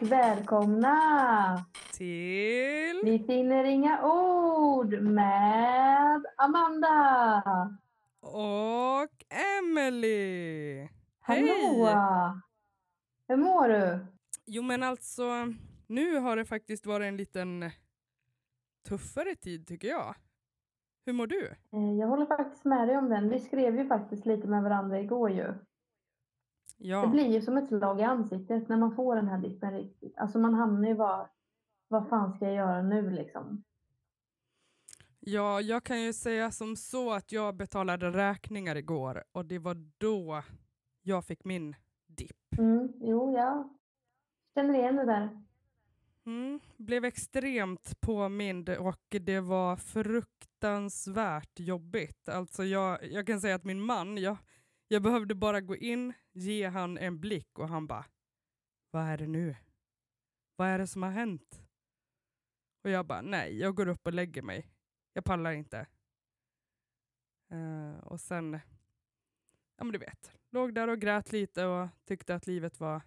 Och välkomna! Till... Vi finner inga ord med Amanda. Och Emily. Hallå! Hej! Hur mår du? Jo men alltså, nu har det faktiskt varit en liten tuffare tid tycker jag. Hur mår du? Eh, Jag håller faktiskt med dig om den. Vi skrev ju faktiskt lite med varandra igår ju. Det Ja, blir ju som ett slag i ansiktet när man får den här dippen riktigt. Alltså man hamnar ju bara, vad fan ska jag göra nu liksom? ja, jag kan ju säga som så att jag betalade räkningar igår och det var då jag fick min dipp. Mm, jo, jag känner igen det där. Mm, blev extremt påmind och det var fruktansvärt jobbigt. Alltså jag, jag kan säga att min man, jag, jag behövde bara gå in, ge han en blick och han bara, vad är det nu? Vad är det som har hänt? Och jag bara, nej, jag går upp och lägger mig. Jag pallar inte. Eh, och sen, ja men du vet, låg där och grät lite och tyckte att livet var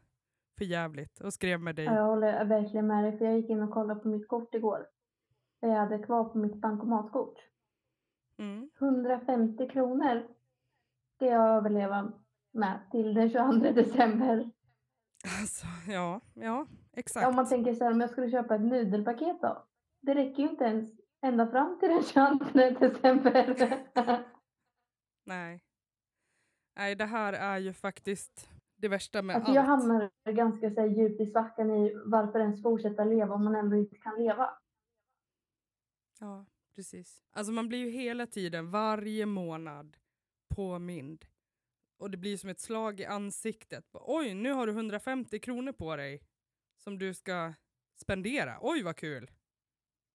för jävligt och skrev med dig. Ja, Jag håller verkligen med dig, för jag gick in och kollade på mitt kort igår. Det jag hade kvar på mitt bankomatkort. Mm. 150 kronor ska jag överleva med till den 22 december. Alltså, ja, ja, exakt. Om man tänker så här, om jag skulle köpa ett nudelpaket då? Det räcker ju inte ens ända fram till den 22 december. Nej. Nej, det här är ju faktiskt det värsta med Alltså allt. jag hamnar ganska så här, djupt i svackan i varför ens fortsätta leva om man ändå inte kan leva. Ja, precis. Alltså man blir ju hela tiden, varje månad, påmind. Och det blir som ett slag i ansiktet. Oj, nu har du 150 kronor på dig som du ska spendera. Oj, vad kul!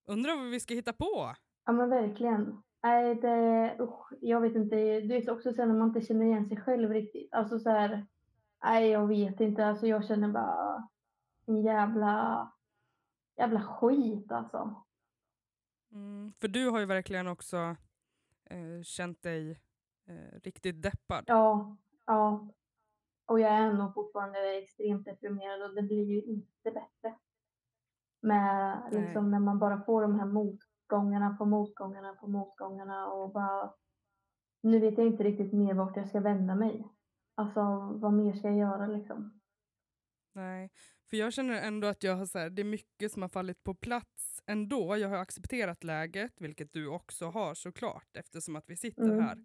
Undrar vad vi ska hitta på? Ja men verkligen. Nej, det, usch, jag vet inte, det är också så här när man inte känner igen sig själv riktigt. Alltså så här, nej jag vet inte, alltså jag känner bara en jävla, jävla skit alltså. Mm, för du har ju verkligen också eh, känt dig eh, riktigt deppad. Ja, ja. Och jag är nog fortfarande extremt deprimerad och det blir ju inte bättre. Med Nej. liksom när man bara får de här motgångarna på motgångarna på motgångarna och bara nu vet jag inte riktigt mer vart jag ska vända mig. Alltså vad mer ska jag göra liksom? Nej, för jag känner ändå att jag har så här, det är mycket som har fallit på plats ändå. Jag har accepterat läget, vilket du också har såklart, eftersom att vi sitter Mm. här.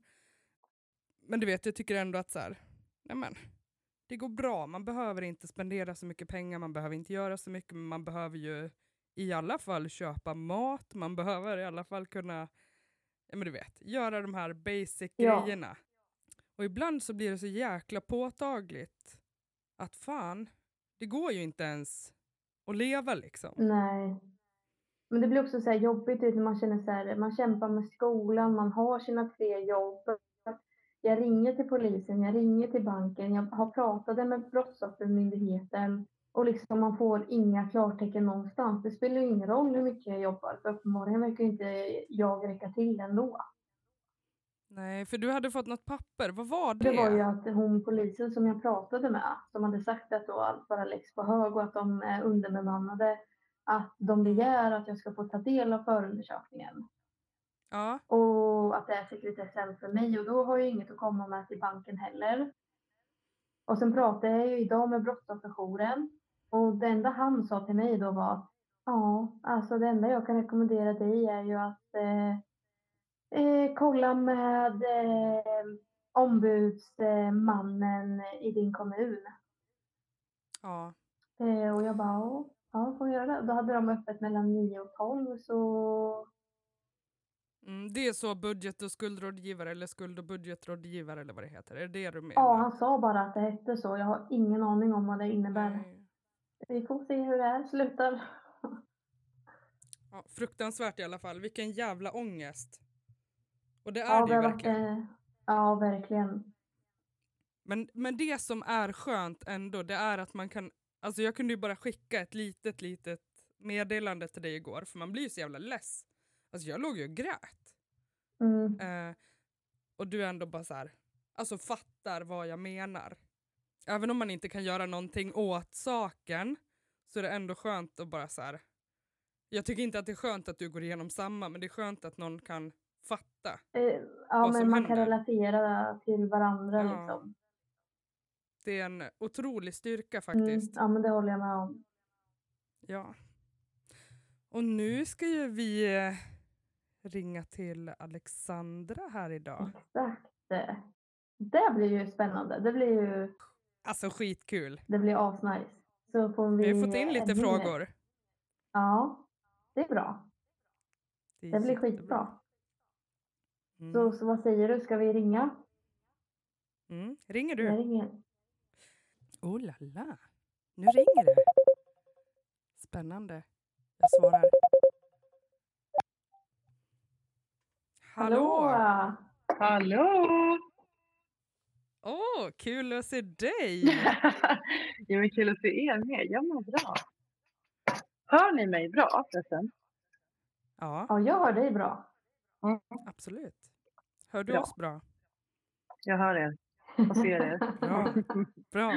Men du vet, jag tycker ändå att så här, nej men, det går bra. Man behöver inte spendera så mycket pengar, man behöver inte göra så mycket, men man behöver ju i alla fall köpa mat, man behöver i alla fall kunna, ja men du vet, göra de här basic Ja. grejerna. Och ibland så blir det så jäkla påtagligt att fan, det går ju inte ens att leva liksom. Nej. Men det blir också så jobbigt när man känner så här, man kämpar med skolan, man har sina tre jobb. Jag ringer till polisen, jag ringer till banken, jag har pratat med Brottsoffermyndigheten och liksom man får inga klartecken någonstans. Det spelar ju ingen roll hur mycket jag jobbar för uppenbarligen verkar inte jag räcka till ändå. Nej, för du hade fått något papper, vad var det? Det var ju att hon polisen som jag pratade med, som hade sagt att då allt bara läggs på hög och att de är underbemannade, att de begär att jag ska få ta del av förundersökningen. Ja, Och att det är sekretessen för mig och då har jag inget att komma med till banken heller. Och sen pratade jag ju idag med brottsofferjouren och det enda han sa till mig då var att ja, alltså det enda jag kan rekommendera dig är ju att eh, eh, kolla med eh, ombudsmannen i din kommun. ja. Eh, och jag bara, ja, får jag göra det? Då hade de öppet mellan 9 och 12 så Mm, det är så budget och skuldrådgivare eller skuld och budgetrådgivare eller vad det heter. Är det det du menar? Ja, han sa bara att det hette så. Jag har ingen aning om vad det innebär. Nej. Vi får se hur det här slutar. Ja, fruktansvärt i alla fall. Vilken jävla ångest. Och det är Ja, det ju varit, verkligen. eh, ja, verkligen. Men, men det som är skönt ändå, det är att man kan, alltså jag kunde ju bara skicka ett litet, litet meddelande till dig igår, för man blir ju så jävla less. Alltså jag låg ju och grät. Mm. Eh, och du ändå bara så här, alltså fattar vad jag menar. Även om man inte kan göra någonting åt saken så är det ändå skönt att bara så här. Jag tycker inte att det är skönt att du går igenom samma, men det är skönt att någon kan fatta. Eh, ja, men man kan händer. relatera till varandra Ja, liksom. Det är en otrolig styrka Mm, faktiskt. ja, men det håller jag med om. Ja. Och nu ska ju vi eh, ringa till Alexandra här idag. Exakt. Det blir ju spännande. Det blir ju Alltså skitkul. det blir asnice. Så får vi, Vi har fått in lite frågor. Ja, det är bra. är Det blir skitbra. Mm. Så, så vad säger du? Ska vi ringa? Mm. Ringer Jag du? ringer. Oh la la. Nu ringer det. Spännande. Jag svarar. Hallå! Hallå! Åh, kul att se dig! ja, men kul att se er med. Jag mår bra. Hör ni mig bra förresten? Ja, Ja, jag hör dig bra. absolut. Hör du Bra. oss bra? Jag hör er och ser er. Bra. Bra.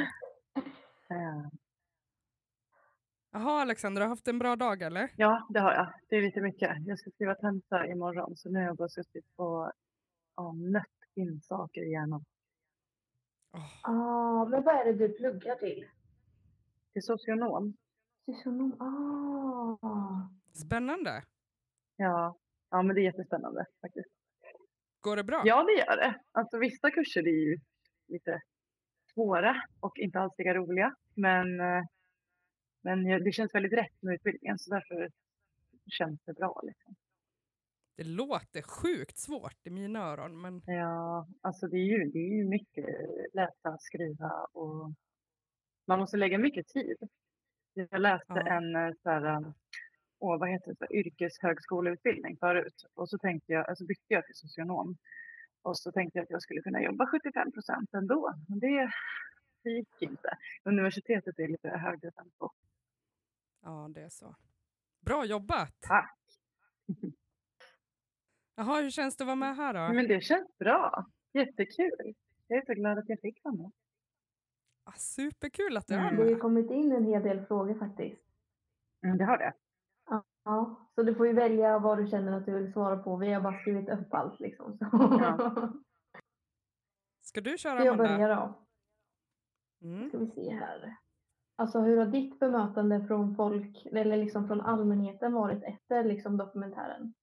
Jaha, Alexandra, har du haft en bra dag eller? ja, det har jag. Det är lite mycket. Jag ska skriva tenta imorgon så nu har jag bara suttit och ja, nött in saker i hjärnan. Åh, Ah, men vad är det du pluggar till? Till socionom. Socionom. Ah. spännande. Ja. ja, men det är jättespännande faktiskt. Går det bra? Ja, det gör det. Alltså vissa kurser är ju lite svåra och inte alls lika roliga. Men, eh, men det känns väldigt rätt med utbildningen så därför känns det bra. Liksom. Det låter sjukt svårt i mina öron, men Ja, alltså det är, ju, det är ju mycket läsa, skriva och man måste lägga mycket tid. Jag läste Ja. en eh, så här, um, åh, vad heter det, så här, yrkeshögskoleutbildning förut och så tänkte jag, alltså bytte jag till socionom och så tänkte jag att jag skulle kunna jobba 75 procent ändå. Men det, det gick inte. Universitetet är lite högre tempo. Ja, det är så. Bra jobbat! Tack! Jaha, hur känns det att vara med här då? Men det känns bra. Jättekul. Jag är så glad att jag fick vara med. Ah, superkul att du är Mm. Det har ju med. kommit in en hel del frågor faktiskt. Mm, det har det. Ja, så du får ju välja vad du känner att du vill svara på. Vi har bara skrivit upp allt liksom. Så. Ja. Ska du köra Ska jag Amanda? börja då? Mm. Ska vi se här. Alltså hur har ditt bemötande från folk, eller liksom från allmänheten varit efter liksom dokumentären?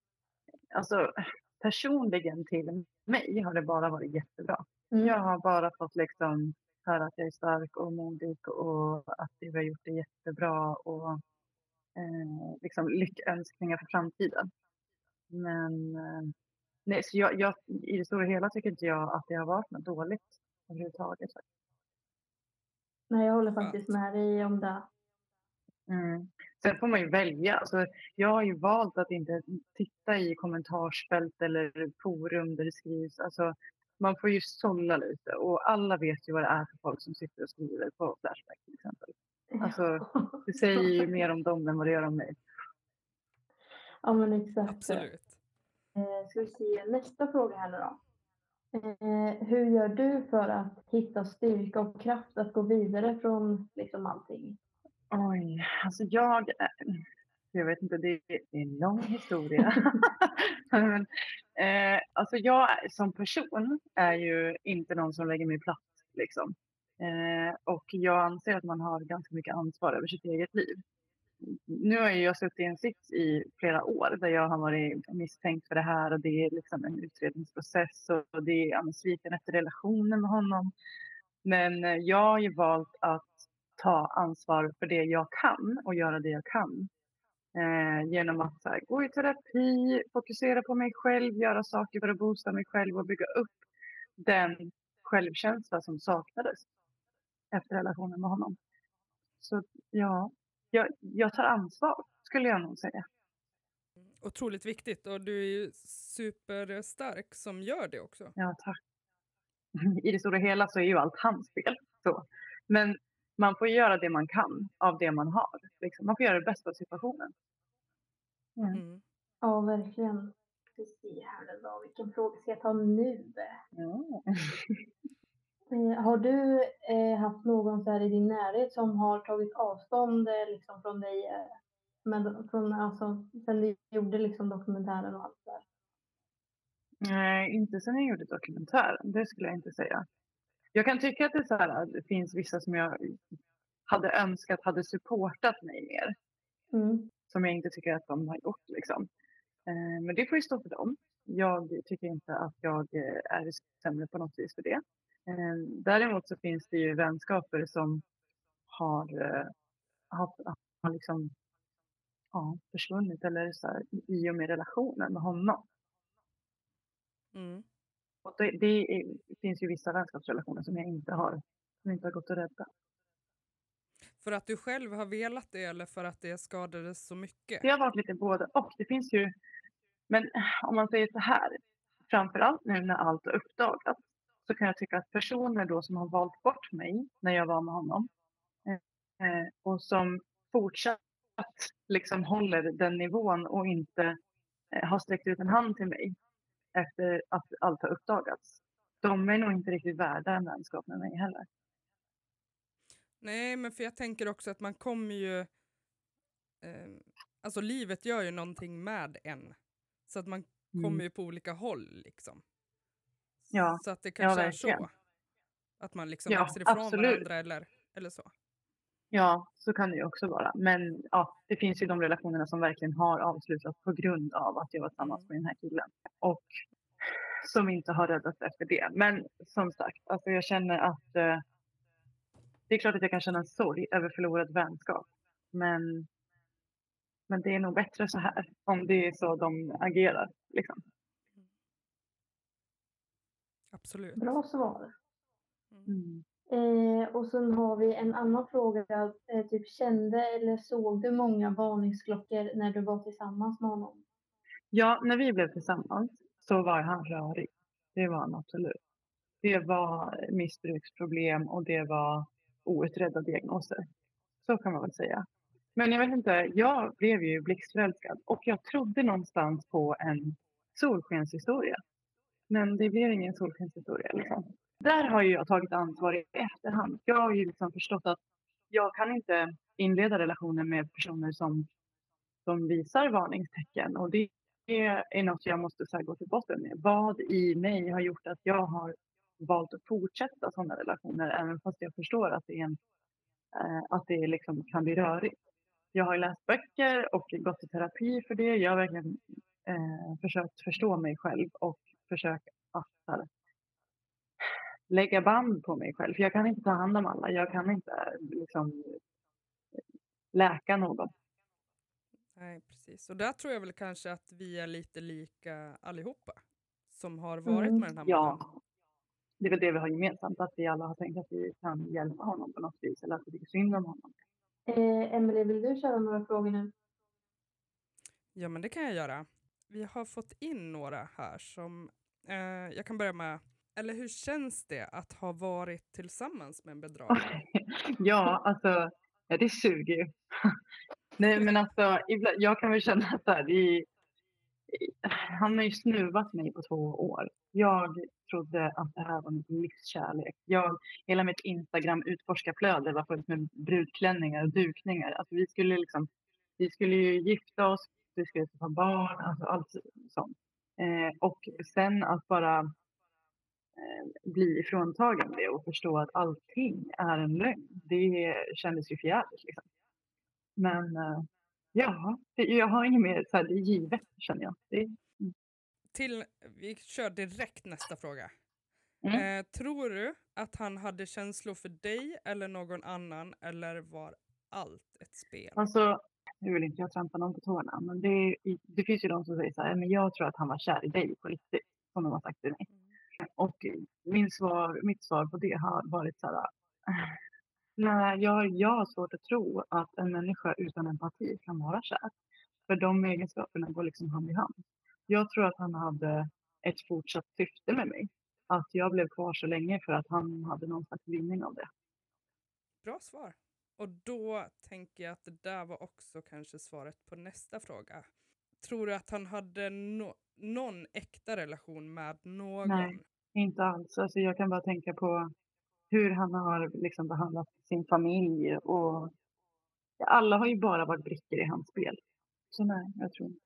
Alltså personligen till mig har det bara varit jättebra. Mm. Jag har bara fått liksom höra att jag är stark och modig och att vi har gjort det jättebra och eh, liksom lyckönskningar för framtiden. Men eh, nej, så jag, jag, i det stora hela tycker inte jag att det har varit något dåligt överhuvudtaget. Nej, jag håller faktiskt med dig om det. Mm. Sen får man ju välja. Alltså, jag har ju valt att inte titta i kommentarsfält eller forum där det skrivs. Alltså, man får ju sålla lite och alla vet ju vad det är för folk som sitter och skriver på Flashback till exempel. Alltså, Det säger ju mer om dem än vad det gör om mig. ja, men exakt. Absolut. Eh, ska vi se nästa fråga här nu då. Eh, hur gör du för att hitta styrka och kraft att gå vidare från liksom allting? Oj, alltså jag... eh, Jag vet inte, det är det är en lång historia. Men, eh, alltså jag som person är ju inte någon som lägger mig platt. Liksom. Eh, och jag anser att man har ganska mycket ansvar över sitt eget liv. Nu har jag suttit i en sits i flera år där jag har varit misstänkt för det här och det är liksom en utredningsprocess och det är ja, sviken efter relationen med honom. Men eh, jag har ju valt att ta ansvar för det jag kan och göra det jag kan. Eh, genom att här, gå i terapi, fokusera på mig själv, göra saker för att boosta mig själv och bygga upp den självkänsla som saknades efter relationen med honom. Så ja, jag, jag tar ansvar skulle jag nog säga. Otroligt viktigt och du är ju superstark som gör det också. Ja, tack. I det stora hela så är ju allt hans fel. Så. Men man får göra det man kan av det man har. Liksom. Man får göra det bästa av situationen. Mm. Mm. Ja, verkligen. Ska vi se här då. Vilken fråga ska jag ta nu? Ja. Eh, har du eh, haft någon så här i din närhet som har tagit avstånd eh, liksom från dig eh, med, från, alltså, sen du gjorde liksom dokumentären och allt det där? Nej, inte sen jag gjorde dokumentären. Det skulle jag inte säga. Jag kan tycka att det, är så här, det finns vissa som jag hade önskat hade supportat mig mer. Mm. Som jag inte tycker att de har gjort. Liksom. Eh, men det får ju stå för dem. Jag tycker inte att jag eh, är sämre på något vis för det. Eh, däremot så finns det ju vänskaper som har, eh, har, har liksom, ja, försvunnit eller så här, i och med relationen med honom. Mm. Och det, det, är, finns ju vissa vänskapsrelationer som jag inte har, som inte har gått att rädda. För att du själv har velat det eller för att det skadades så mycket? Det har varit lite både och. Det finns ju, men om man säger så här, framförallt nu när allt är uppdagat så kan jag tycka att personer då som har valt bort mig när jag var med honom eh, och som fortsatt liksom håller den nivån och inte eh, har sträckt ut en hand till mig efter att allt har uppdagats. De är nog inte riktigt värda en vänskap med mig heller. Nej, men för jag tänker också att man kommer ju... Eh, alltså livet gör ju någonting med en. Så att man Mm. kommer ju på olika håll liksom. Ja, Så att det kanske är verkligen. så. Att man liksom Ja, växer ifrån absolut. varandra eller, eller så. Ja, så kan det ju också vara. Men ja, det finns ju de relationerna som verkligen har avslutats på grund av att jag var tillsammans Mm. med den här killen. Och som inte har räddats efter det. Men som sagt, alltså jag känner att eh, det är klart att jag kan känna en sorg över förlorad vänskap. Men, men det är nog bättre så här, om det är så de agerar. Liksom. Absolut. Bra svar. Mm. Eh, och sen har vi en annan fråga. Eh, typ kände eller såg du många varningsklockor när du var tillsammans med honom? Ja, när vi blev tillsammans så var han rörig. Det var han absolut. Det var missbruksproblem och det var outredda diagnoser. Så kan man väl säga. Men jag vet inte, jag blev ju blixtförälskad och jag trodde någonstans på en solskenshistoria. Men det blir ingen solskenshistoria. Liksom. Där har ju jag tagit ansvar i efterhand. Jag har ju liksom förstått att jag kan inte inleda relationer med personer som, som visar varningstecken. Och det är något jag måste så här, gå till botten med. Vad i mig har gjort att jag har valt att fortsätta sådana relationer även fast jag förstår att det, är en, eh, att det liksom kan bli rörigt. Jag har läst böcker och gått i terapi för det. Jag har verkligen eh, försökt förstå mig själv och försökt att lägga band på mig själv. För jag kan inte ta hand om alla. Jag kan inte liksom läka någon. Nej, precis. Och där tror jag väl kanske att vi är lite lika allihopa. Som har varit Mm, med den här mannen. Ja, det är väl det vi har gemensamt. Att vi alla har tänkt att vi kan hjälpa honom på något vis. Eller att vi tycker synd om honom. Eh, Emelie, vill du köra några frågor nu? Ja, men det kan jag göra. Vi har fått in några här som... Eh, jag kan börja med... Eller hur känns det att ha varit tillsammans med en bedragare? ja, alltså ja, det suger ju. Nej, men alltså jag kan väl känna att här. Det är, han har ju snuvat mig på två år. Jag trodde att det här var min livskärlek. Jag, hela mitt Instagram utforskarflöde var fullt med brudklänningar och dukningar. Alltså vi skulle liksom, vi skulle ju gifta oss, vi skulle få barn, alltså allt sånt. Eh, och sen att bara eh, bli ifråntagen det och förstå att allting är en lögn. Det kändes ju förjävligt liksom. Men eh, ja, det, jag har inget mer, så här, det är givet känner jag. Det, Till, vi kör direkt nästa fråga. Mm. Eh, tror du att han hade känslor för dig eller någon annan eller var allt ett spel? Alltså, nu vill inte jag trampa någon på tårna, men det, det finns ju de som säger så här, men jag tror att han var kär i dig på riktigt, som de har sagt till mig. Och min svar, mitt svar på det har varit så här, nej, jag, jag har svårt att tro att en människa utan empati kan vara kär. För de egenskaperna går liksom hand i hand. Jag tror att han hade ett fortsatt syfte med mig. Att jag blev kvar så länge för att han hade någon slags vinning av det. Bra svar. Och då tänker jag att det där var också kanske svaret på nästa fråga. Tror du att han hade no någon äkta relation med någon? Nej. Inte alls. Alltså jag kan bara tänka på hur han har liksom behandlat sin familj och alla har ju bara varit brickor i hans spel. Så nej, jag tror inte.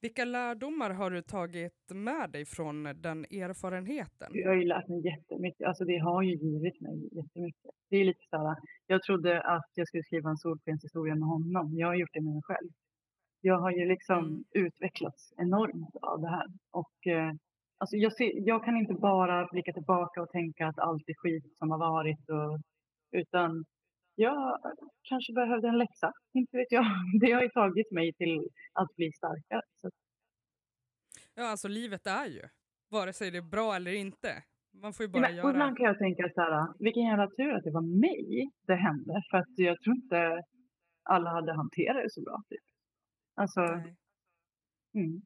Vilka lärdomar har du tagit med dig från den erfarenheten? Jag har ju lärt mig jättemycket. Alltså det har ju givit mig jättemycket. Det är lite så här, jag trodde att jag skulle skriva en solskenshistoria med honom. Jag har gjort det med mig själv. Jag har ju liksom mm. utvecklats enormt av det här. Och, eh, alltså jag, ser, jag kan inte bara blicka tillbaka och tänka att allt är skit som har varit. Och, utan jag kanske behövde en läxa, inte vet jag. Det har ju tagit mig till att bli starkare. Så. Ja, alltså livet är ju, vare sig det är bra eller inte. Man får ju bara Men, göra... Ibland kan jag tänka så här, vilken jävla tur att det var mig det hände. För att jag tror inte alla hade hanterat det så bra. Typ. Alltså... Mm.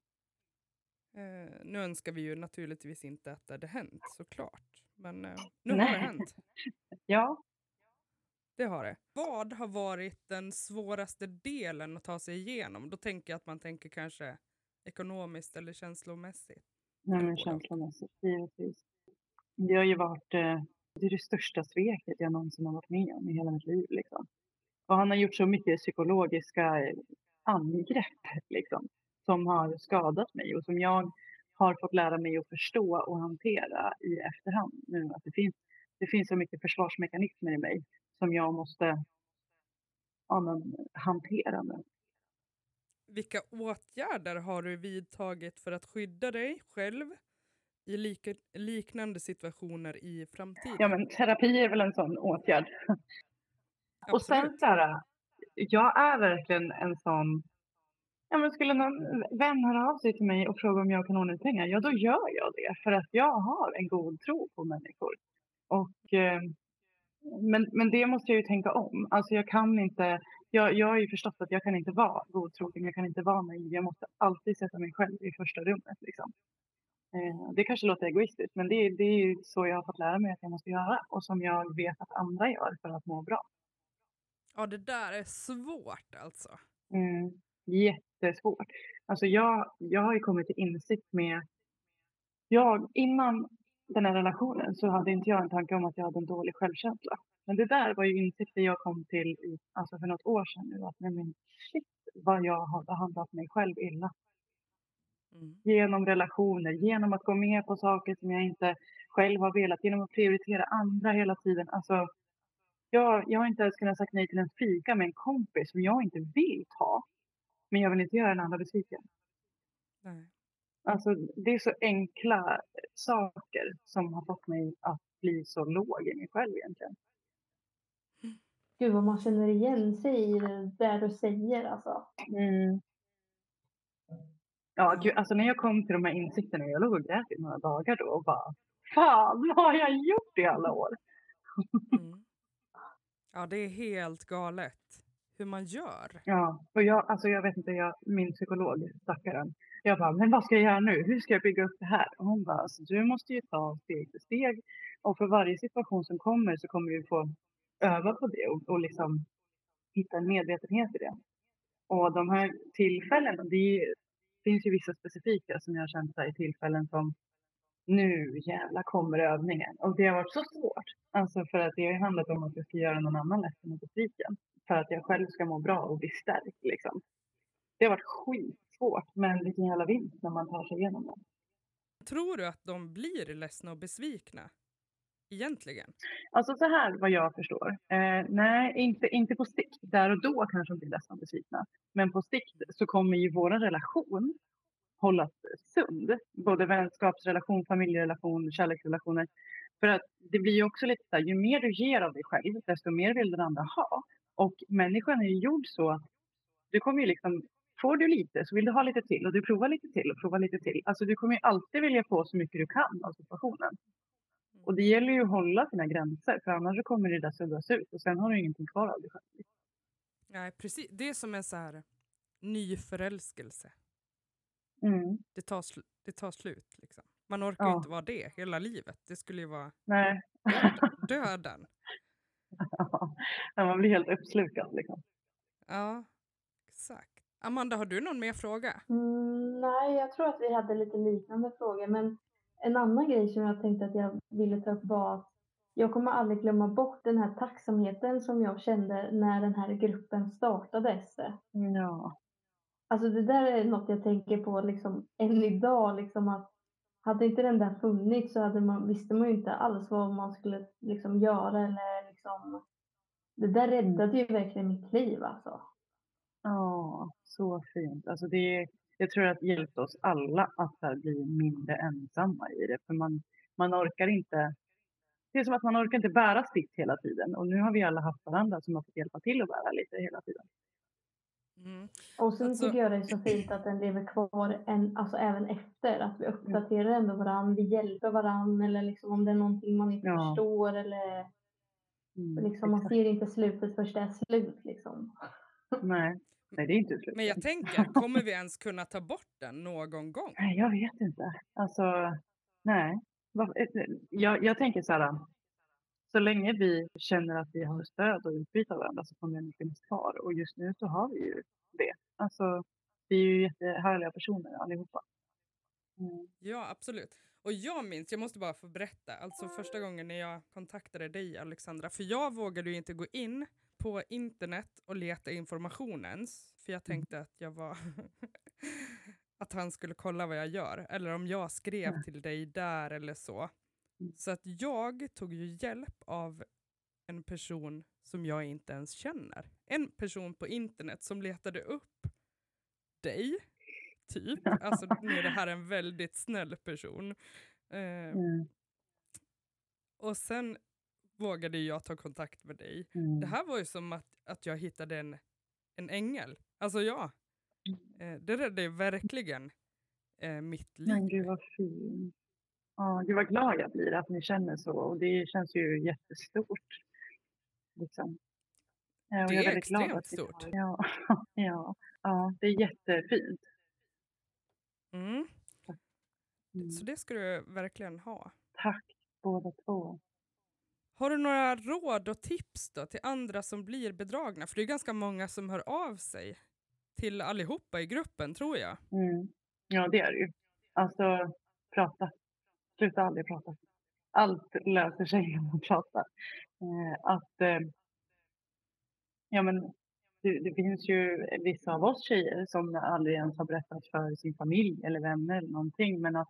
Uh, nu önskar vi ju naturligtvis inte att det hade hänt såklart. Men uh, nu Nej. har det hänt. ja, det har det. Vad har varit den svåraste delen att ta sig igenom? Då tänker jag att man tänker kanske ekonomiskt eller känslomässigt. Nej, men känslomässigt, givetvis. Det har ju varit eh, det, är det största sveket jag någonsin har varit med om i hela mitt liv. Liksom. Och han har gjort så mycket psykologiska eh, angrepp liksom, som har skadat mig och som jag har fått lära mig att förstå och hantera i efterhand. Nu att det finns, det finns så mycket försvarsmekanismer i mig som jag måste ja, men, hantera nu. Vilka åtgärder har du vidtagit för att skydda dig själv i lika, liknande situationer i framtiden? Ja, men terapi är väl en sån åtgärd. Absolut. Och sen så här, jag är verkligen en sån Ja, men skulle någon vän höra av sig till mig och fråga om jag kan ordna pengar, ja då gör jag det. För att jag har en god tro på människor. Och eh, men, men det måste jag ju tänka om. Alltså jag kan inte, jag, jag har ju förstått att jag kan inte vara godtrogen, jag kan inte vara naiv. Jag måste alltid sätta mig själv i första rummet. Liksom. Eh, det kanske låter egoistiskt, men det, det är ju så jag har fått lära mig att jag måste göra och som jag vet att andra gör för att må bra. Ja, det där är svårt alltså. Mm, jättesvårt. Alltså jag, jag har ju kommit till insikt med jag, innan den här relationen så hade inte jag en tanke om att jag hade en dålig självkänsla. Men det där var ju insikter jag kom till i, alltså för något år sedan nu. Att nej men shit vad jag har behandlat mig själv illa. Mm. Genom relationer, genom att gå med på saker som jag inte själv har velat, genom att prioritera andra hela tiden. Alltså, jag, jag har inte ens kunnat sagt nej till en fika med en kompis som jag inte vill ta. Men jag vill inte göra den andra besviken. Nej. Alltså, det är så enkla saker som har fått mig att bli så låg i mig själv egentligen. Gud vad man känner igen sig i det där du säger alltså. Mm. Ja, gud, alltså när jag kom till de här insikterna, jag låg och grät i några dagar då och bara Fan, vad har jag gjort i alla år? Mm. Ja, det är helt galet hur man gör. Ja, och jag, alltså jag vet inte, jag, min psykolog, stackaren, jag bara, men vad ska jag göra nu? Hur ska jag bygga upp det här? Och hon bara, alltså, du måste ju ta steg för steg. Och för varje situation som kommer så kommer du få öva på det och, och liksom hitta en medvetenhet i det. Och de här tillfällena, det finns ju vissa specifika som jag har känt i tillfällen som nu jävla kommer övningen. Och det har varit så svårt. Alltså för att det har handlat om att jag ska göra någon annan ledsen och besviken. För att jag själv ska må bra och bli stärkt liksom. Det har varit skit svårt, men vilken jävla vinst när man tar sig igenom det. Tror du att de blir ledsna och besvikna? Egentligen? Alltså så här vad jag förstår. Eh, nej, inte, inte på sikt. Där och då kanske de blir ledsna och besvikna. Men på sikt så kommer ju vår relation hållas sund. Både vänskapsrelation, familjerelation, kärleksrelationer. För att det blir ju också lite så här, ju mer du ger av dig själv, desto mer vill den andra ha. Och människan är ju gjord så du kommer ju liksom Får du lite så vill du ha lite till och du provar lite till och provar lite till. Alltså du kommer ju alltid vilja få så mycket du kan av situationen. Och det gäller ju att hålla sina gränser för annars kommer det där suddas ut och sen har du ingenting kvar av dig själv. Nej, precis. Det är som en så här ny förälskelse. Mm. Det, tar det tar slut liksom. Man orkar ju inte vara det hela livet. Det skulle ju vara Nej. döden. döden. ja, man blir helt uppslukad liksom. Ja, exakt. Amanda, har du någon mer fråga? Mm, nej, jag tror att vi hade lite liknande frågor. Men en annan grej som jag tänkte att jag ville ta upp var att jag kommer aldrig glömma bort den här tacksamheten som jag kände när den här gruppen startades. Ja. Alltså det där är något jag tänker på liksom än idag, liksom att hade inte den där funnits så hade man, visste man ju inte alls vad man skulle liksom göra eller liksom det där räddade ju verkligen mitt liv alltså. Ja, så fint. Alltså det, jag tror att det hjälpt oss alla att bli mindre ensamma i det. För man, man orkar inte, det är som att man orkar inte bära sitt hela tiden. Och nu har vi alla haft varandra som har fått hjälpa till att bära lite hela tiden. Mm. Och sen Alltså- tycker jag det är så fint att den lever kvar en, alltså även efter. Att vi uppdaterar ändå varandra, vi hjälper varandra eller liksom om det är någonting man inte Ja. förstår eller Mm, liksom man ser inte slutet först det är slut liksom. Nej. Nej, det är inte slut. Men jag tänker, kommer vi ens kunna ta bort den någon gång? Nej, jag vet inte. Alltså, nej. Vad- eh, Jag, jag tänker så här. Så länge vi känner att vi har stöd och utbyte av varandra så kommer den finnas kvar. Och just nu så har vi ju det. Alltså, vi är ju jättehärliga personer allihopa. Mm. Ja, absolut. Och jag minns, jag måste bara få berätta, alltså första gången när jag kontaktade dig Alexandra, för jag vågade ju inte gå in på internet och leta information ens, för jag tänkte att jag var att han skulle kolla vad jag gör, eller om jag skrev till dig där eller så. Mm. Så att jag tog ju hjälp av en person som jag inte ens känner. En person på internet som letade upp dig, typ. Alltså nu är det här en väldigt snäll person. Eh, Mm. och sen vågade jag ta kontakt med dig. Mm. Det här var ju som att, att jag hittade en, en ängel. Alltså ja, eh, det räddade verkligen eh, mitt liv. Men gud vad fint. Ja, gud vad glad jag blir att ni känner så. Och det känns ju jättestort. Liksom. Ja, och Det jag är väldigt glad extremt att stort. Ja, ja, ja, det är jättefint. Mm. Mm. Så det ska du verkligen ha. Tack båda två. Har du några råd och tips då till andra som blir bedragna? För det är ganska många som hör av sig till allihopa i gruppen tror jag. Mm. Ja, det är det ju. Alltså, prata. Sluta aldrig prata. Allt löser sig om man pratar. Eh, att, eh, ja men, det, det finns ju vissa av oss tjejer som aldrig ens har berättat för sin familj eller vänner eller någonting. Men att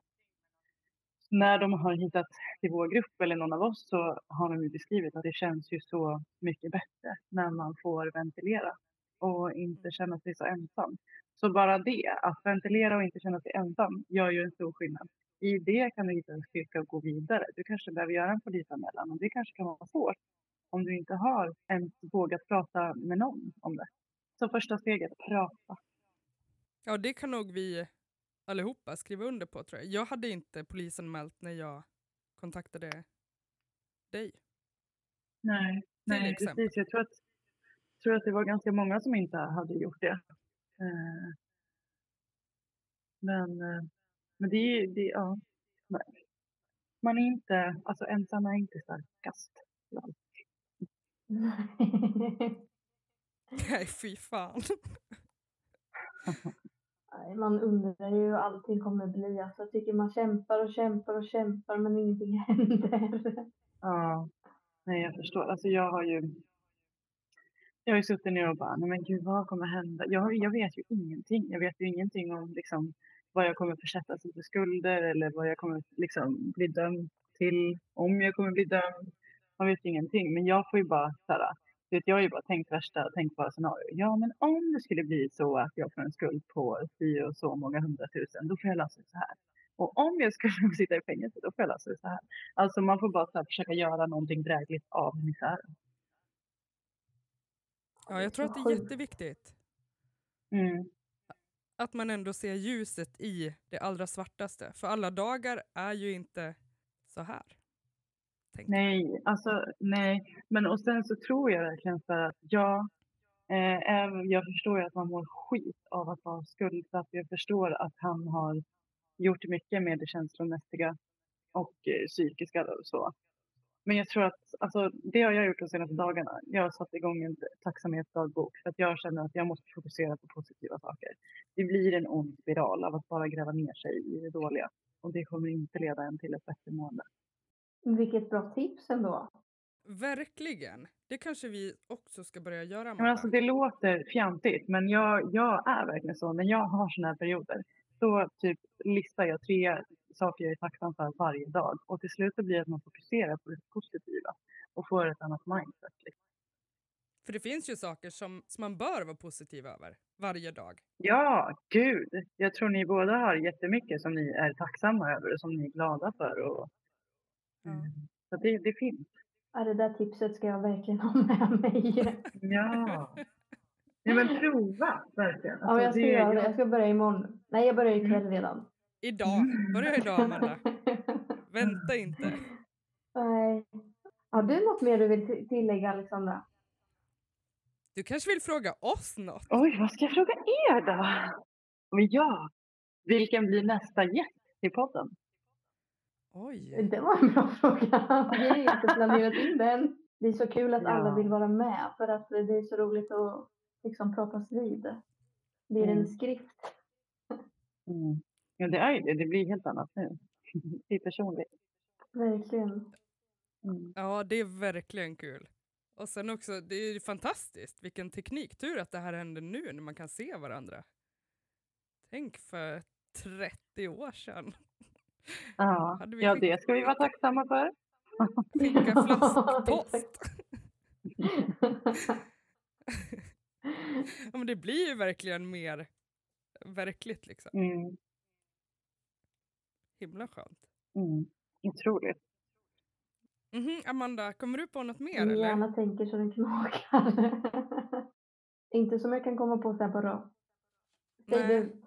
när de har hittat till vår grupp eller någon av oss så har de ju beskrivit att det känns ju så mycket bättre när man får ventilera och inte känna sig så ensam. Så bara det, att ventilera och inte känna sig ensam, gör ju en stor skillnad. I det kan du hitta en styrka och gå vidare. Du kanske behöver göra en polisanmälan och det kanske kan vara svårt om du inte har ens vågat prata med någon om det. Så första steget, prata. Ja, det kan nog vi allihopa skriva under på tror jag. Jag hade inte polisanmält när jag kontaktade dig. Nej, nej precis. Jag tror att, tror att det var ganska många som inte hade gjort det. Eh, men, eh, men det det, ja. Man är inte, alltså ensam är inte starkast. Nej, fy fan. Man undrar ju hur allting kommer bli. Alltså, jag tycker man kämpar och kämpar och kämpar men ingenting händer. Ja, nej jag förstår. Alltså jag har ju jag har ju suttit ner och bara, nej men gud vad kommer hända? Jag, jag vet ju ingenting. Jag vet ju ingenting om liksom, vad jag kommer försättas i för skulder eller vad jag kommer liksom, bli dömd till. Om jag kommer bli dömd. Man vet ju ingenting. Men jag får ju bara så här, vet, jag har ju bara tänkt värsta tänkbara scenario. Ja, men om det skulle bli så att jag får en skuld på si och så många hundratusen, då får jag lösa det så här. Och om jag skulle sitta i fängelse, då får jag lösa det så här. Alltså man får bara så här, försöka göra någonting drägligt av misären. Ja, jag tror att det är jätteviktigt Mm. att man ändå ser ljuset i det allra svartaste. För alla dagar är ju inte så här tänker. Nej, alltså nej. Men och sen så tror jag verkligen så att ja, eh, jag förstår ju att man mår skit av att vara skuldsatt. Jag förstår att han har gjort mycket med det känslomässiga och eh, psykiska och så. Men jag tror att alltså, det har jag gjort de senaste dagarna. Jag har satt igång en tacksamhetsdagbok för att jag känner att jag måste fokusera på positiva saker. Det blir en ond spiral av att bara gräva ner sig i det dåliga och det kommer inte leda en till ett bättre mående. Vilket bra tips ändå. Verkligen. Det kanske vi också ska börja göra. Men alltså det låter fjantigt men jag, jag är verkligen så. När jag har såna här perioder då typ listar jag tre saker jag är tacksam för varje dag. Och till slut så blir det att man fokuserar på det positiva och får ett annat mindset. Liksom. För det finns ju saker som, som man bör vara positiv över varje dag. Ja, gud. Jag tror ni båda har jättemycket som ni är tacksamma över och som ni är glada för. Och. Mm, så det, det finns. Ja, det där tipset ska jag verkligen ha med mig. Ja. Nej men prova verkligen. Ja, men jag ska det- göra det. jag- Jag ska börja imorgon. Nej, jag börjar ikväll redan. Idag. Börja idag Amanda. Vänta inte. Nej. Har du något mer du vill tillägga, Alexandra? Du kanske vill fråga oss något? Oj, vad ska jag fråga er då? Men ja, vilken blir nästa gäst i podden? Oj. Det var en bra fråga. Vi har inte planerat in den. Det är så kul att alla Ja. vill vara med för att det är så roligt att liksom pratas vid. Det är en Mm. skrift. Mm. Ja, det är det. Det blir helt annat nu. Det är personligt. Verkligen. Mm. Ja, det är verkligen kul. Och sen också, det är fantastiskt. Vilken tekniktur att det här händer nu när man kan se varandra. Tänk för 30 år sedan. Ja, det ska vi vara tacksamma för. Skicka flaskpost. ja, men det blir ju verkligen mer verkligt liksom. Mm. Himla skönt. Mm. Otroligt. Mhm, Amanda, kommer du på något mer Min eller? hjärna tänker så den knakar. Inte som jag kan komma på så här på rak. Nej. du.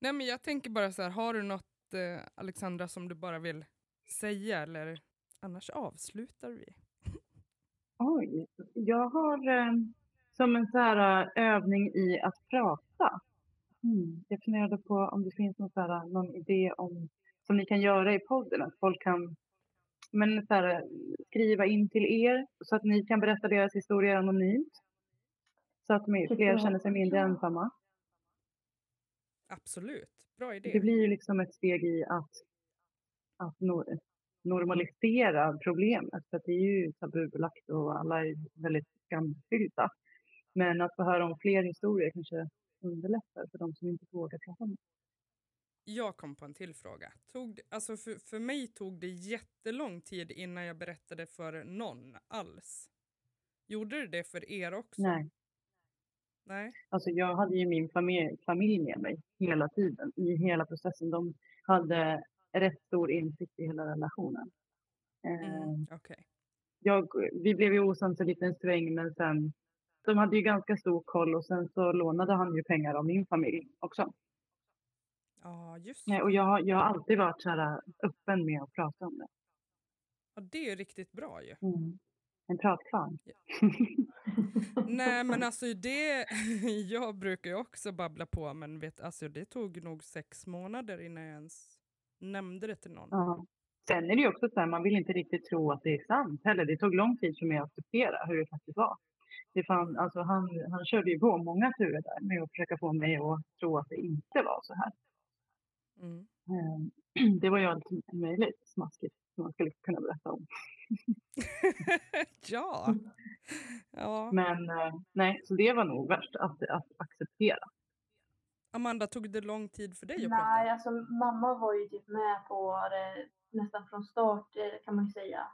Nej men jag tänker bara så här, har du något eh, Alexandra som du bara vill säga eller annars avslutar vi. Oj, jag har eh, som en så här eh, övning i att prata. Mm. Jag funderade på om det finns någon, så här, någon idé om som ni kan göra i podden. Att folk kan men, så här, skriva in till er så att ni kan berätta deras historier anonymt. Så att fler känner sig mindre ensamma. Absolut, bra idé. Det blir ju liksom ett steg i att, att no- normalisera problemet. För att det är ju tabubelagt och alla är väldigt skamfyllda. Men att få höra om fler historier kanske underlättar för de som inte vågar prata om det. Jag kom på en till fråga. Tog, alltså för, för mig tog det jättelång tid innan jag berättade för någon alls. Gjorde det det för er också? Nej, Nej? alltså jag hade ju min familj, familj med mig hela tiden i hela processen. De hade rätt stor insikt i hela relationen. Eh, Mm, Okej. jag, vi blev ju osams en liten sväng men sen de hade ju ganska stor koll och sen så lånade han ju pengar av min familj också. Ja, just Nej, och jag, har- jag har alltid varit så här öppen med att prata om det. ja, Det är riktigt bra ju. Mm. En pratkvarn. Nej men alltså det, jag brukar ju också babbla på men vet, alltså det tog nog sex månader innan jag ens nämnde det till någon. Ja. Sen är det ju också så här, man vill inte riktigt tro att det är sant heller. Det tog lång tid för mig att acceptera hur det faktiskt var. Det fan, alltså han, han körde ju på många turer där med att försöka få mig att tro att det inte var så här. Mm. Eh, Det var ju allt möjligt smaskigt som man skulle kunna berätta om. ja. ja. Men eh, nej, så det var nog värst att, att acceptera. Amanda, tog det lång tid för dig att Nej, prata? alltså mamma var ju typ med på det nästan från start eh, kan man ju säga.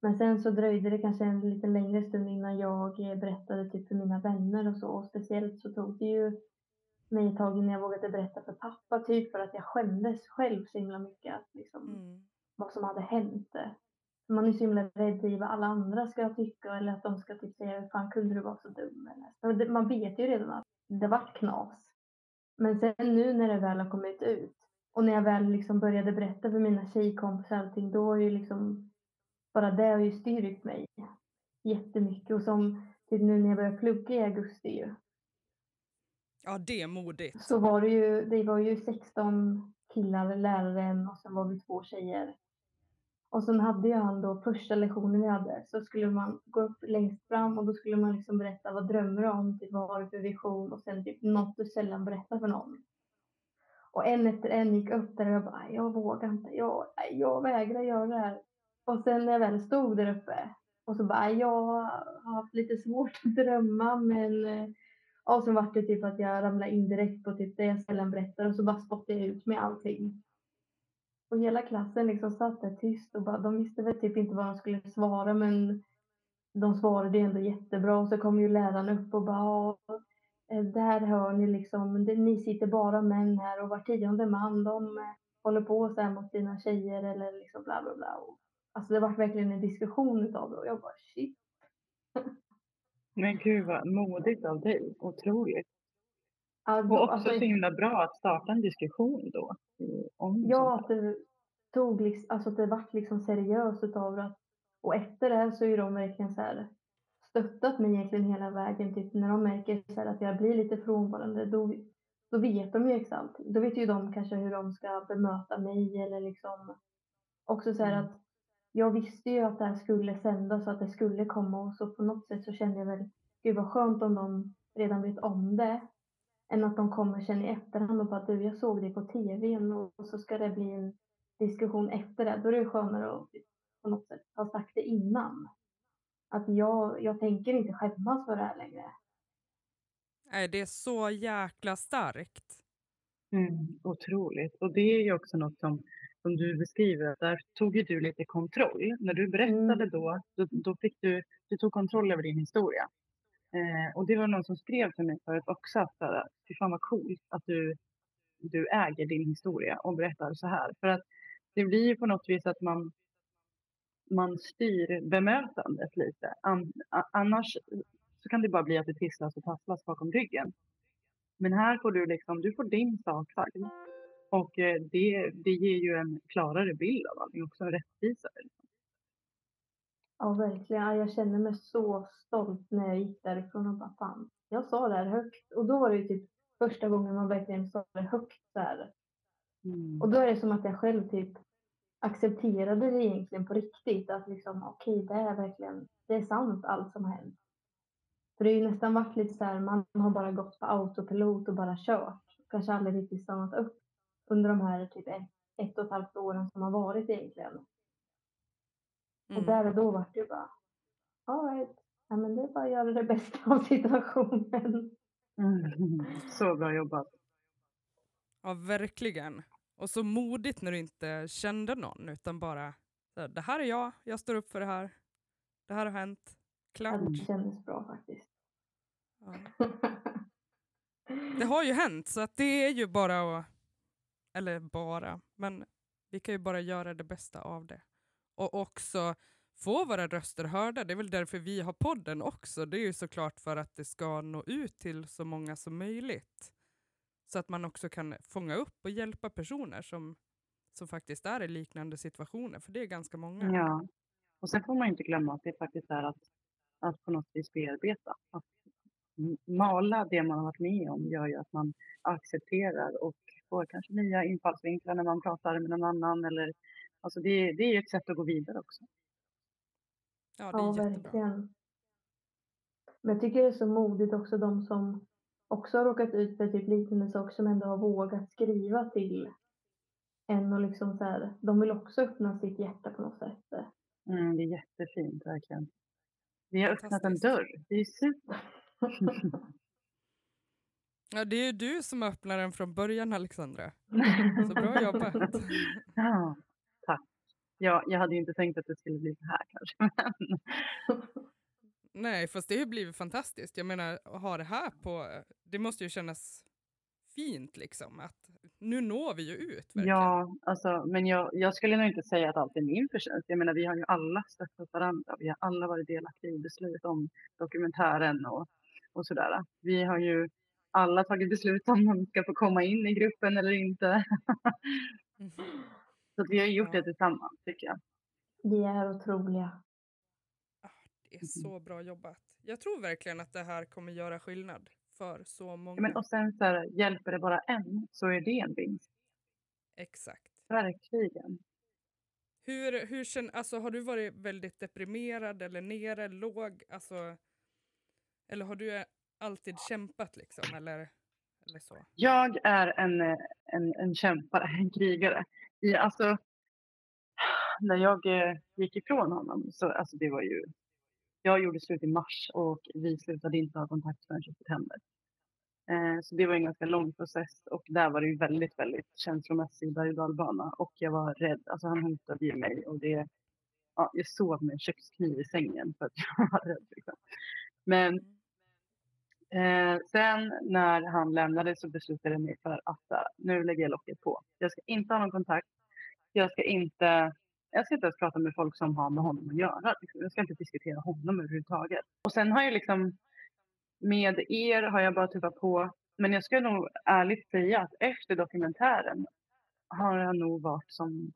Men sen så dröjde det kanske en lite längre stund innan jag eh, berättade typ för mina vänner och så. Och speciellt så tog det ju mig ett tag innan jag vågade berätta för pappa typ för att jag skämdes själv så himla mycket att liksom Mm. vad som hade hänt. Man är så himla rädd i vad alla andra ska tycka eller att de ska typ säga hur fan kunde du vara så dum eller Man vet ju redan att det vart knas. Men sen nu när det väl har kommit ut och när jag väl liksom började berätta för mina tjejkompisar och allting då har ju liksom bara det har ju styrkt mig jättemycket och som typ nu när jag började plugga i augusti ju Ja, det är modigt. så var det ju, det var ju 16 killar, läraren och sen var vi två tjejer. Och sen hade ju han då första lektionen vi hade så skulle man gå upp längst fram och då skulle man liksom berätta vad drömmer du om, typ vad har du för vision och sen typ något du sällan berättar för någon. Och en efter en gick upp där och jag bara, jag vågar inte, jag, jag vägrar göra det här. Och sen när jag väl stod där uppe och så bara, jag har haft lite svårt att drömma men eh. och så var det typ att jag ramlade in direkt på typ det jag sällan berättar och så bara spottade jag ut med allting. Och hela klassen liksom satt där tyst och bara, de visste väl typ inte vad de skulle svara men de svarade ändå jättebra och så kom ju läraren upp och bara eh, där hör ni liksom, ni sitter bara män här och var tionde man de eh, håller på så här mot sina tjejer eller liksom bla bla bla. Alltså det var verkligen en diskussion utav det och jag bara shit. Men gud vad modigt av dig, otroligt. Ja, och också alltså, så himla bra att starta en diskussion då. Om ja, att det tog liksom, alltså att det vart liksom seriöst utav det. Och efter det här så är de verkligen så här stöttat mig egentligen hela vägen. Typ när de märker så att jag blir lite frånvarande, då, då vet de ju exakt. Då vet ju de kanske hur de ska bemöta mig eller liksom också så här Mm. att jag visste ju att det här skulle sändas och att det skulle komma och så på något sätt så kände jag väl, gud vad skönt om de redan vet om det. Än att de kommer sen i efterhand och bara du jag såg dig på tvn och så ska det bli en diskussion efter det. Då är det skönare att på något sätt ha sagt det innan. Att jag, jag tänker inte skämmas för det här längre. Nej, det är så jäkla starkt. Mm, otroligt. Och det är ju också något som, som du beskriver, där tog ju du lite kontroll. När du berättade Mm. då, då, då fick du, du tog kontroll över din historia. Eh, och det var någon som skrev till mig förut också att fy fan vad coolt att du, du äger din historia och berättar så här. För att det blir ju på något vis att man, man styr bemötandet lite. An, a, annars så kan det bara bli att det tisslas och tasslas bakom ryggen. Men här får du liksom, du får din sak sagd. Och eh, det, det ger ju en klarare bild av allting, också en rättvisare. Ja, verkligen. Ja, Jag känner mig så stolt när jag gick därifrån och bara fan, jag sa det här högt. Och då var det ju typ första gången man verkligen sa det högt så här. Mm. Och då är det som att jag själv typ accepterade det egentligen på riktigt. Att liksom okej, det är verkligen, det är sant allt som har hänt. För det är ju nästan varit lite så här, man har bara gått på autopilot och bara kört. Kanske aldrig riktigt stannat upp under de här typ ett, ett och ett halvt åren som har varit egentligen. Och Mm. där och då var det bara, alright, ja, men det är bara att göra det bästa av situationen. Mm. Så bra jobbat. Ja, verkligen. Och så modigt när du inte kände någon, utan bara det här är jag, jag står upp för det här. Det här har hänt. Ja, Klart. det kändes bra faktiskt. Ja. Det har ju hänt, så att det är ju bara att, eller bara, men vi kan ju bara göra det bästa av det. Och också få våra röster hörda. Det är väl därför vi har podden också. Det är ju såklart för att det ska nå ut till så många som möjligt. Så att man också kan fånga upp och hjälpa personer som, som faktiskt är i liknande situationer, för det är ganska många. Ja. Och sen får man inte glömma att det faktiskt är att, att på något vis bearbeta. Att mala det man har varit med om gör ju att man accepterar och får kanske nya infallsvinklar när man pratar med någon annan. Eller, alltså det, det är ju ett sätt att gå vidare också. Ja, det Ja, är jättebra. verkligen. Men jag tycker det är så modigt också de som också har råkat ut för typ liknande saker som ändå har vågat skriva till en och liksom så här, de vill också öppna sitt hjärta på något sätt. Mm, det är jättefint verkligen. Vi har öppnat en dörr. Det är super. Ja, det är ju du som öppnar den från början, Alexandra. Så bra jobbat. Ja. Ja, jag hade ju inte tänkt att det skulle bli så här kanske. Men Nej, fast det har blivit fantastiskt. Jag menar, att ha det här på... Det måste ju kännas fint liksom. Att nu når vi ju ut verkligen. Ja, alltså, men jag, jag skulle nog inte säga att allt är min förtjänst. Jag menar, vi har ju alla stöttat varandra. Vi har alla varit delaktiga i beslut om dokumentären och, och sådär. Vi har ju alla tagit beslut om man ska få komma in i gruppen eller inte. Mhm. Så att vi har gjort Ja. det tillsammans, tycker jag. Vi är otroliga. Det är så bra jobbat. Jag tror verkligen att det här kommer göra skillnad för så många. Ja, men, och sen så här, hjälper det bara en så är det en vinst. Exakt. Verkligen. Hur, hur känner, alltså, har du varit väldigt deprimerad eller nere, låg? Alltså, eller har du eh, alltid kämpat liksom? Eller, eller så? Jag är en, en, en kämpare, en krigare. I, alltså, när jag eh, gick ifrån honom så alltså det var ju, jag gjorde slut i mars och vi slutade inte ha kontakt förrän i september. Eh, så det var en ganska lång process och där var det ju väldigt, väldigt känslomässig berg och dalbana och jag var rädd, alltså han hotade ju mig och det, ja, jag sov med en kökskniv i sängen för att jag var rädd. Liksom. Men Eh, sen när han lämnade så beslutade jag mig för att uh, nu lägger jag locket på. Jag ska inte ha någon kontakt. Jag ska inte, jag ska inte ens prata med folk som har med honom att göra. Liksom. Jag ska inte diskutera honom överhuvudtaget. Och sen har jag liksom, med er har jag bara tuffat på. Men jag ska nog ärligt säga att efter dokumentären har jag nog varit som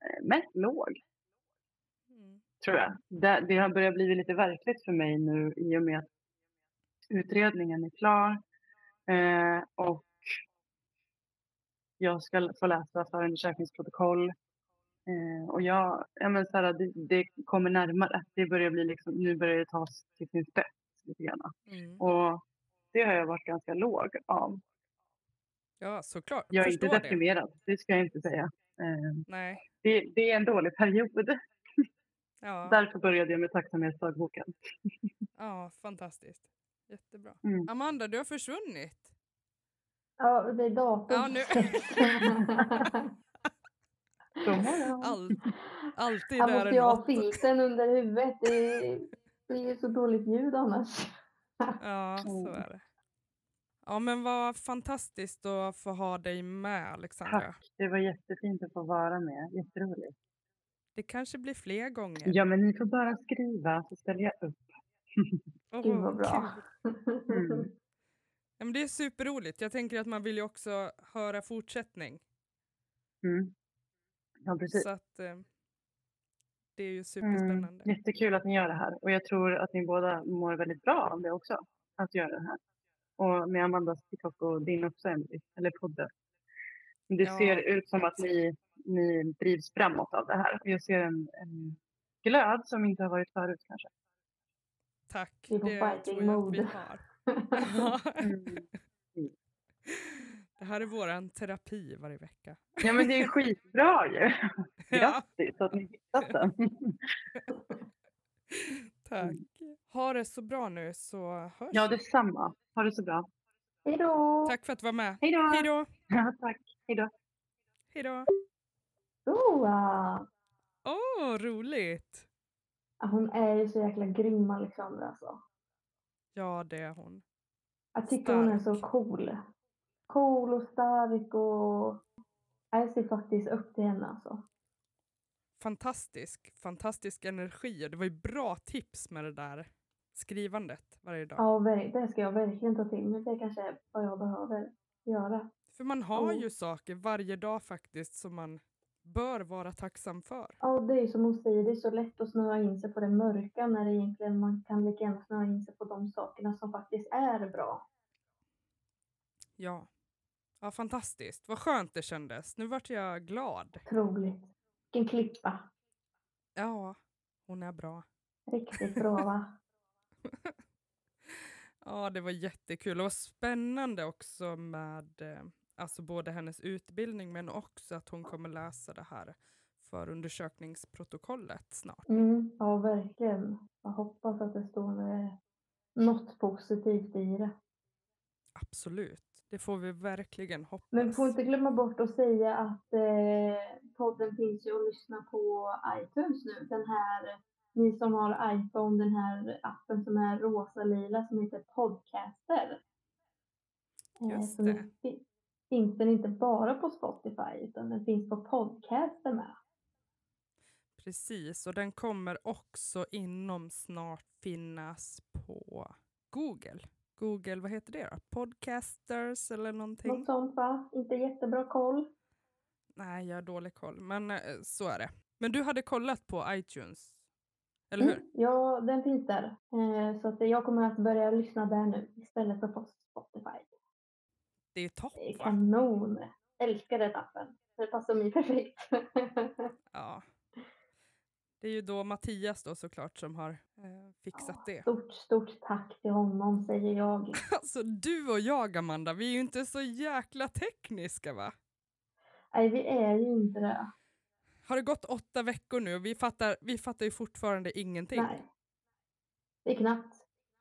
eh, mest låg. Mm. Tror jag. Det, det har börjat bli lite verkligt för mig nu i och med att utredningen är klar eh, och jag ska få läsa förundersökningsprotokoll. Eh, och jag, ja men så här, det, det, kommer närmare. Det börjar bli liksom, nu börjar det tas till sin spets lite grann. Mm. Och det har jag varit ganska låg av. Ja, såklart. Jag är inte deprimerad, det. det ska jag inte säga. Eh, Nej. Det, det, är en dålig period. Ja. Därför började jag med tacksamhetsdagboken. ja, fantastiskt. Jättebra. Mm. Amanda, du har försvunnit. Ja, det är datorn. Ja, nu. All, alltid Jag måste ju ha filten under huvudet. Det blir så dåligt ljud annars. ja, så är det. Ja, men vad fantastiskt att få ha dig med, Alexandra. Tack, det var jättefint att få vara med. Jätteroligt. Det kanske blir fler gånger. Ja, men ni får bara skriva så ställer jag upp. Oh, Gud vad bra. Mm. Ja, men det är superroligt. Jag tänker att man vill ju också höra fortsättning. Mm. Ja, precis. Så att, eh, det är ju superspännande. Mm. Jättekul att ni gör det här. Och jag tror att ni båda mår väldigt bra av det också. Att göra det här. Och med Amandas TikTok och din också, Emily. Eller podden. Det ja. ser ut som att ni, ni drivs framåt av det här. Jag ser en, en glöd som inte har varit förut kanske. Tack. Vi är på fighting mode. Det här är vår terapi varje vecka. Ja men det är skitbra ju. Grattis att ni hittat den. Tack. Ha det så bra nu så hörs Ja detsamma. Ha det så bra. Hej då. Tack för att du var med. Hej då. Hej då. Ja, tack. Hej då. Hej då. Åh, oh, roligt. Hon är ju så jäkla grym Alexandra alltså. Ja, det är hon. Jag tycker stark. hon är så cool. Cool och stark och jag ser faktiskt upp till henne alltså. Fantastisk, fantastisk energi. Det var ju bra tips med det där skrivandet varje dag. Ja, det ska jag verkligen ta till mig. Det kanske är vad jag behöver göra. För man har ju saker varje dag faktiskt som man bör vara tacksam för. Ja, det är som hon säger, det är så lätt att snöa in sig på det mörka när det egentligen man kan lika gärna snöa in sig på de sakerna som faktiskt är bra. Ja. Ja, fantastiskt. Vad skönt det kändes. Nu vart jag glad. Otroligt. Vilken klippa. Ja, hon är bra. Riktigt bra va? ja, det var jättekul och spännande också med eh, Alltså både hennes utbildning men också att hon kommer läsa det här förundersökningsprotokollet snart. Mm, ja, verkligen. Jag hoppas att det står något positivt i det. Absolut, det får vi verkligen hoppas. Men får inte glömma bort att säga att eh, podden finns ju att lyssna på iTunes nu. Den här, ni som har iPhone, den här appen som är rosa-lila som heter Podcaster. Eh, Just det finns den inte bara på Spotify utan den finns på podcaster med. Precis, och den kommer också inom snart finnas på Google. Google, vad heter det då? Podcasters eller någonting? Något sånt va? Inte jättebra koll. Nej, jag har dålig koll, men eh, så är det. Men du hade kollat på iTunes, eller hur? Mm, ja, den finns där. Eh, så att jag kommer att börja lyssna där nu istället för på Spotify. Det är topp va? Kanon! Älskar den appen. Det passar mig perfekt. ja. Det är ju då Mattias då såklart som har eh, fixat ja, det. Stort, stort tack till honom säger jag. alltså du och jag Amanda, vi är ju inte så jäkla tekniska va? Nej, vi är ju inte det. Har det gått åtta veckor nu och vi fattar, vi fattar ju fortfarande ingenting. Nej. Det är knappt.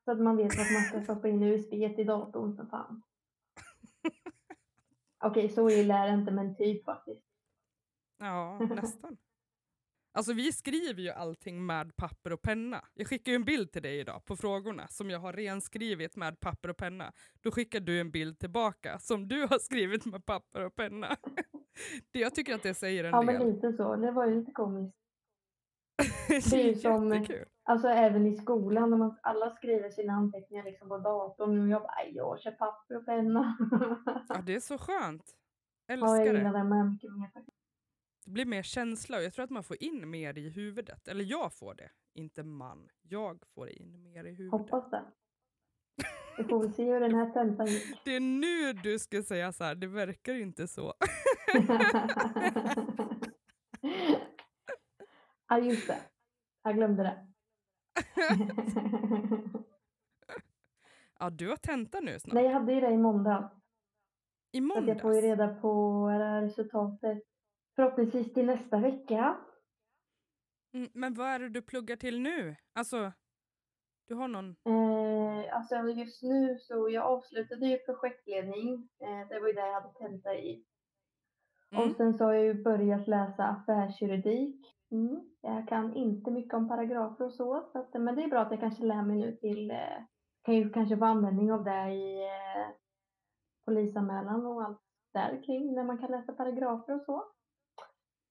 Så att man vet att man ska stoppa in USB i datorn för fan. Okej, så illa är det inte, men typ faktiskt. Ja, nästan. Alltså vi skriver ju allting med papper och penna. Jag skickar ju en bild till dig idag på frågorna som jag har renskrivit med papper och penna. Då skickar du en bild tillbaka som du har skrivit med papper och penna. Det, jag tycker att det säger en Ja, del. men lite så. Det var ju lite komiskt. det är ju som-. Alltså även i skolan när man alla skriver sina anteckningar liksom på datorn. Och jag bara, "Aj, jag kör papper och penna. Ja, det är så skönt. Ja, Älskar jag det. det mycket mer. Det blir mer känsla och jag tror att man får in mer i huvudet. Eller jag får det, inte man. Jag får in mer i huvudet. Hoppas det. Vi får väl se hur den här tentan gick. Det är nu du ska säga så här, det verkar inte så. ja, just det. Jag glömde det. Ja, du har tenta nu snart. Nej, jag hade ju det i måndags. I Så att jag får ju måndags. reda på resultatet förhoppningsvis till nästa vecka. Mm, men vad är det du pluggar till nu? Alltså, du har någon... Eh, alltså just nu så jag avslutade ju projektledning. Eh, det var ju det jag hade tenta i. Mm. Och sen så har jag ju börjat läsa affärsjuridik. Mm. Jag kan inte mycket om paragrafer och så. så att, men det är bra att jag kanske lär mig nu till, eh, kan ju kanske få användning av det i eh, polisanmälan och allt där kring när man kan läsa paragrafer och så.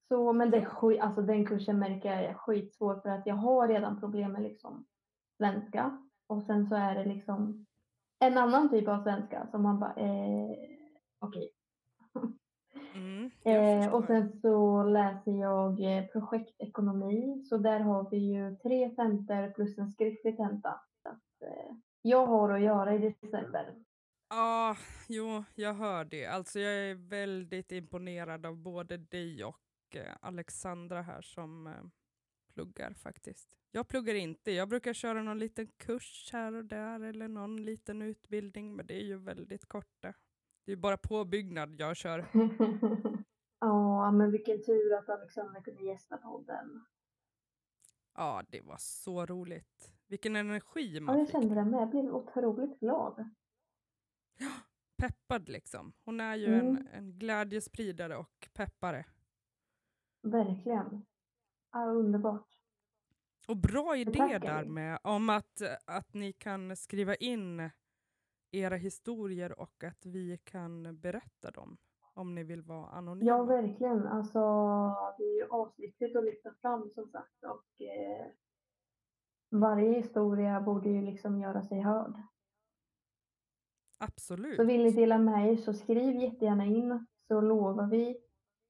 Så men det är alltså den kursen märker jag är skitsvår för att jag har redan problem med liksom svenska och sen så är det liksom en annan typ av svenska som man bara eh, okej. okay, Eh, och sen så läser jag eh, projektekonomi. Så där har vi ju tre tentor plus en skriftlig tenta. Så att, eh, jag har att göra i december. Ja, jo, jag hör det. Alltså jag är väldigt imponerad av både dig och eh, Alexandra här som eh, pluggar faktiskt. Jag pluggar inte. Jag brukar köra någon liten kurs här och där eller någon liten utbildning, men det är ju väldigt korta. Det är ju bara påbyggnad jag kör. ja, men vilken tur att Alexandra kunde gästa podden. Ja, det var så roligt. Vilken energi Ja, man jag fick. kände det med. Jag blev otroligt glad. Peppad liksom. Hon är ju en, Mm. en glädjespridare och peppare. Verkligen. Ja, underbart. Och bra idé där med om att, att ni kan skriva in era historier och att vi kan berätta dem om ni vill vara anonyma. Ja, verkligen. Alltså, det är ju asviktigt att lyfta fram som sagt. Och eh, varje historia borde ju liksom göra sig hörd. Absolut. Så vill ni dela med er så skriv jättegärna in så lovar vi,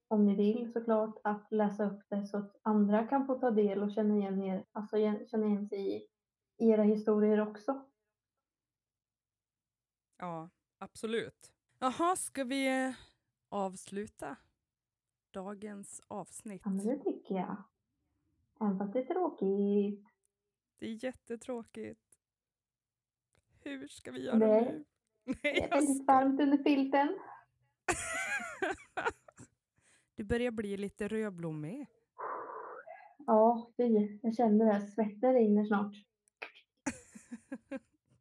om ni vill såklart, att läsa upp det så att andra kan få ta del och känna igen, er, alltså känna igen sig i era historier också. Ja, absolut. Jaha, ska vi eh, avsluta dagens avsnitt? Ja, men det tycker jag. Även fast det är tråkigt. Det är jättetråkigt. Hur ska vi göra Nej. nu? Det Nej, är jag väldigt skojar. varmt under filten. Du börjar bli lite rödblommig. Ja, fy. Jag känner det. Svetten rinner snart.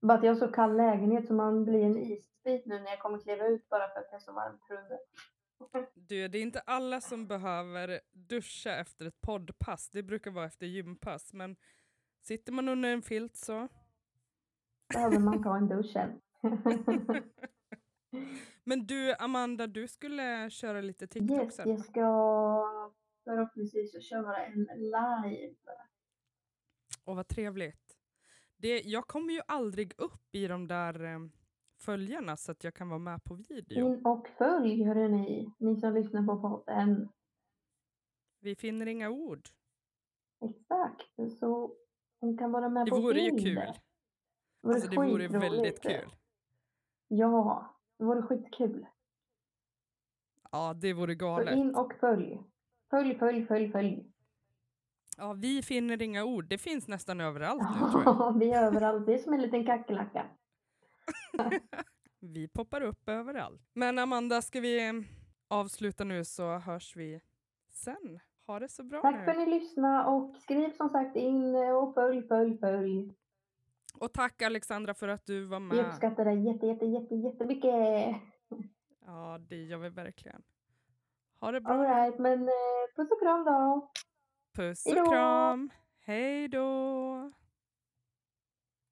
Bara att jag har så kall lägenhet så man blir en isbit nu när jag kommer kliva ut bara för att det är så varmt under. Du, det är inte alla som behöver duscha efter ett poddpass. Det brukar vara efter gympass. Men sitter man under en filt så... Behöver man ta en dusch. Men du, Amanda, du skulle köra lite TikTok Yes, sen. jag ska förhoppningsvis köra en live. Och vad trevligt. Det, jag kommer ju aldrig upp i de där eh, följarna så att jag kan vara med på video. In och följ hörrni, ni som lyssnar på podden. Vi finner inga ord. Exakt, så hon kan vara med Det på vore ju bild. kul. Det vore, Alltså det vore väldigt kul. Ja, det vore skitkul. Ja, det vore Så galet. in och följ. Följ, följ, följ, följ. Ja, vi finner inga ord. Det finns nästan överallt nu tror jag. Ja, vi är överallt. Det är som en liten kackerlacka. Vi poppar upp överallt. Men Amanda, ska vi avsluta nu så hörs vi sen. Ha det så bra Tack nu. för att ni lyssnade och skriv som sagt in och följ, följ, följ. Och tack Alexandra för att du var Vi med. uppskattar det jätte, jätte, jätte, jättemycket. Ja, det gör vi verkligen. Ha det bra. All right, men eh, puss och kram då. Puss Hejdå. och kram. Hej då.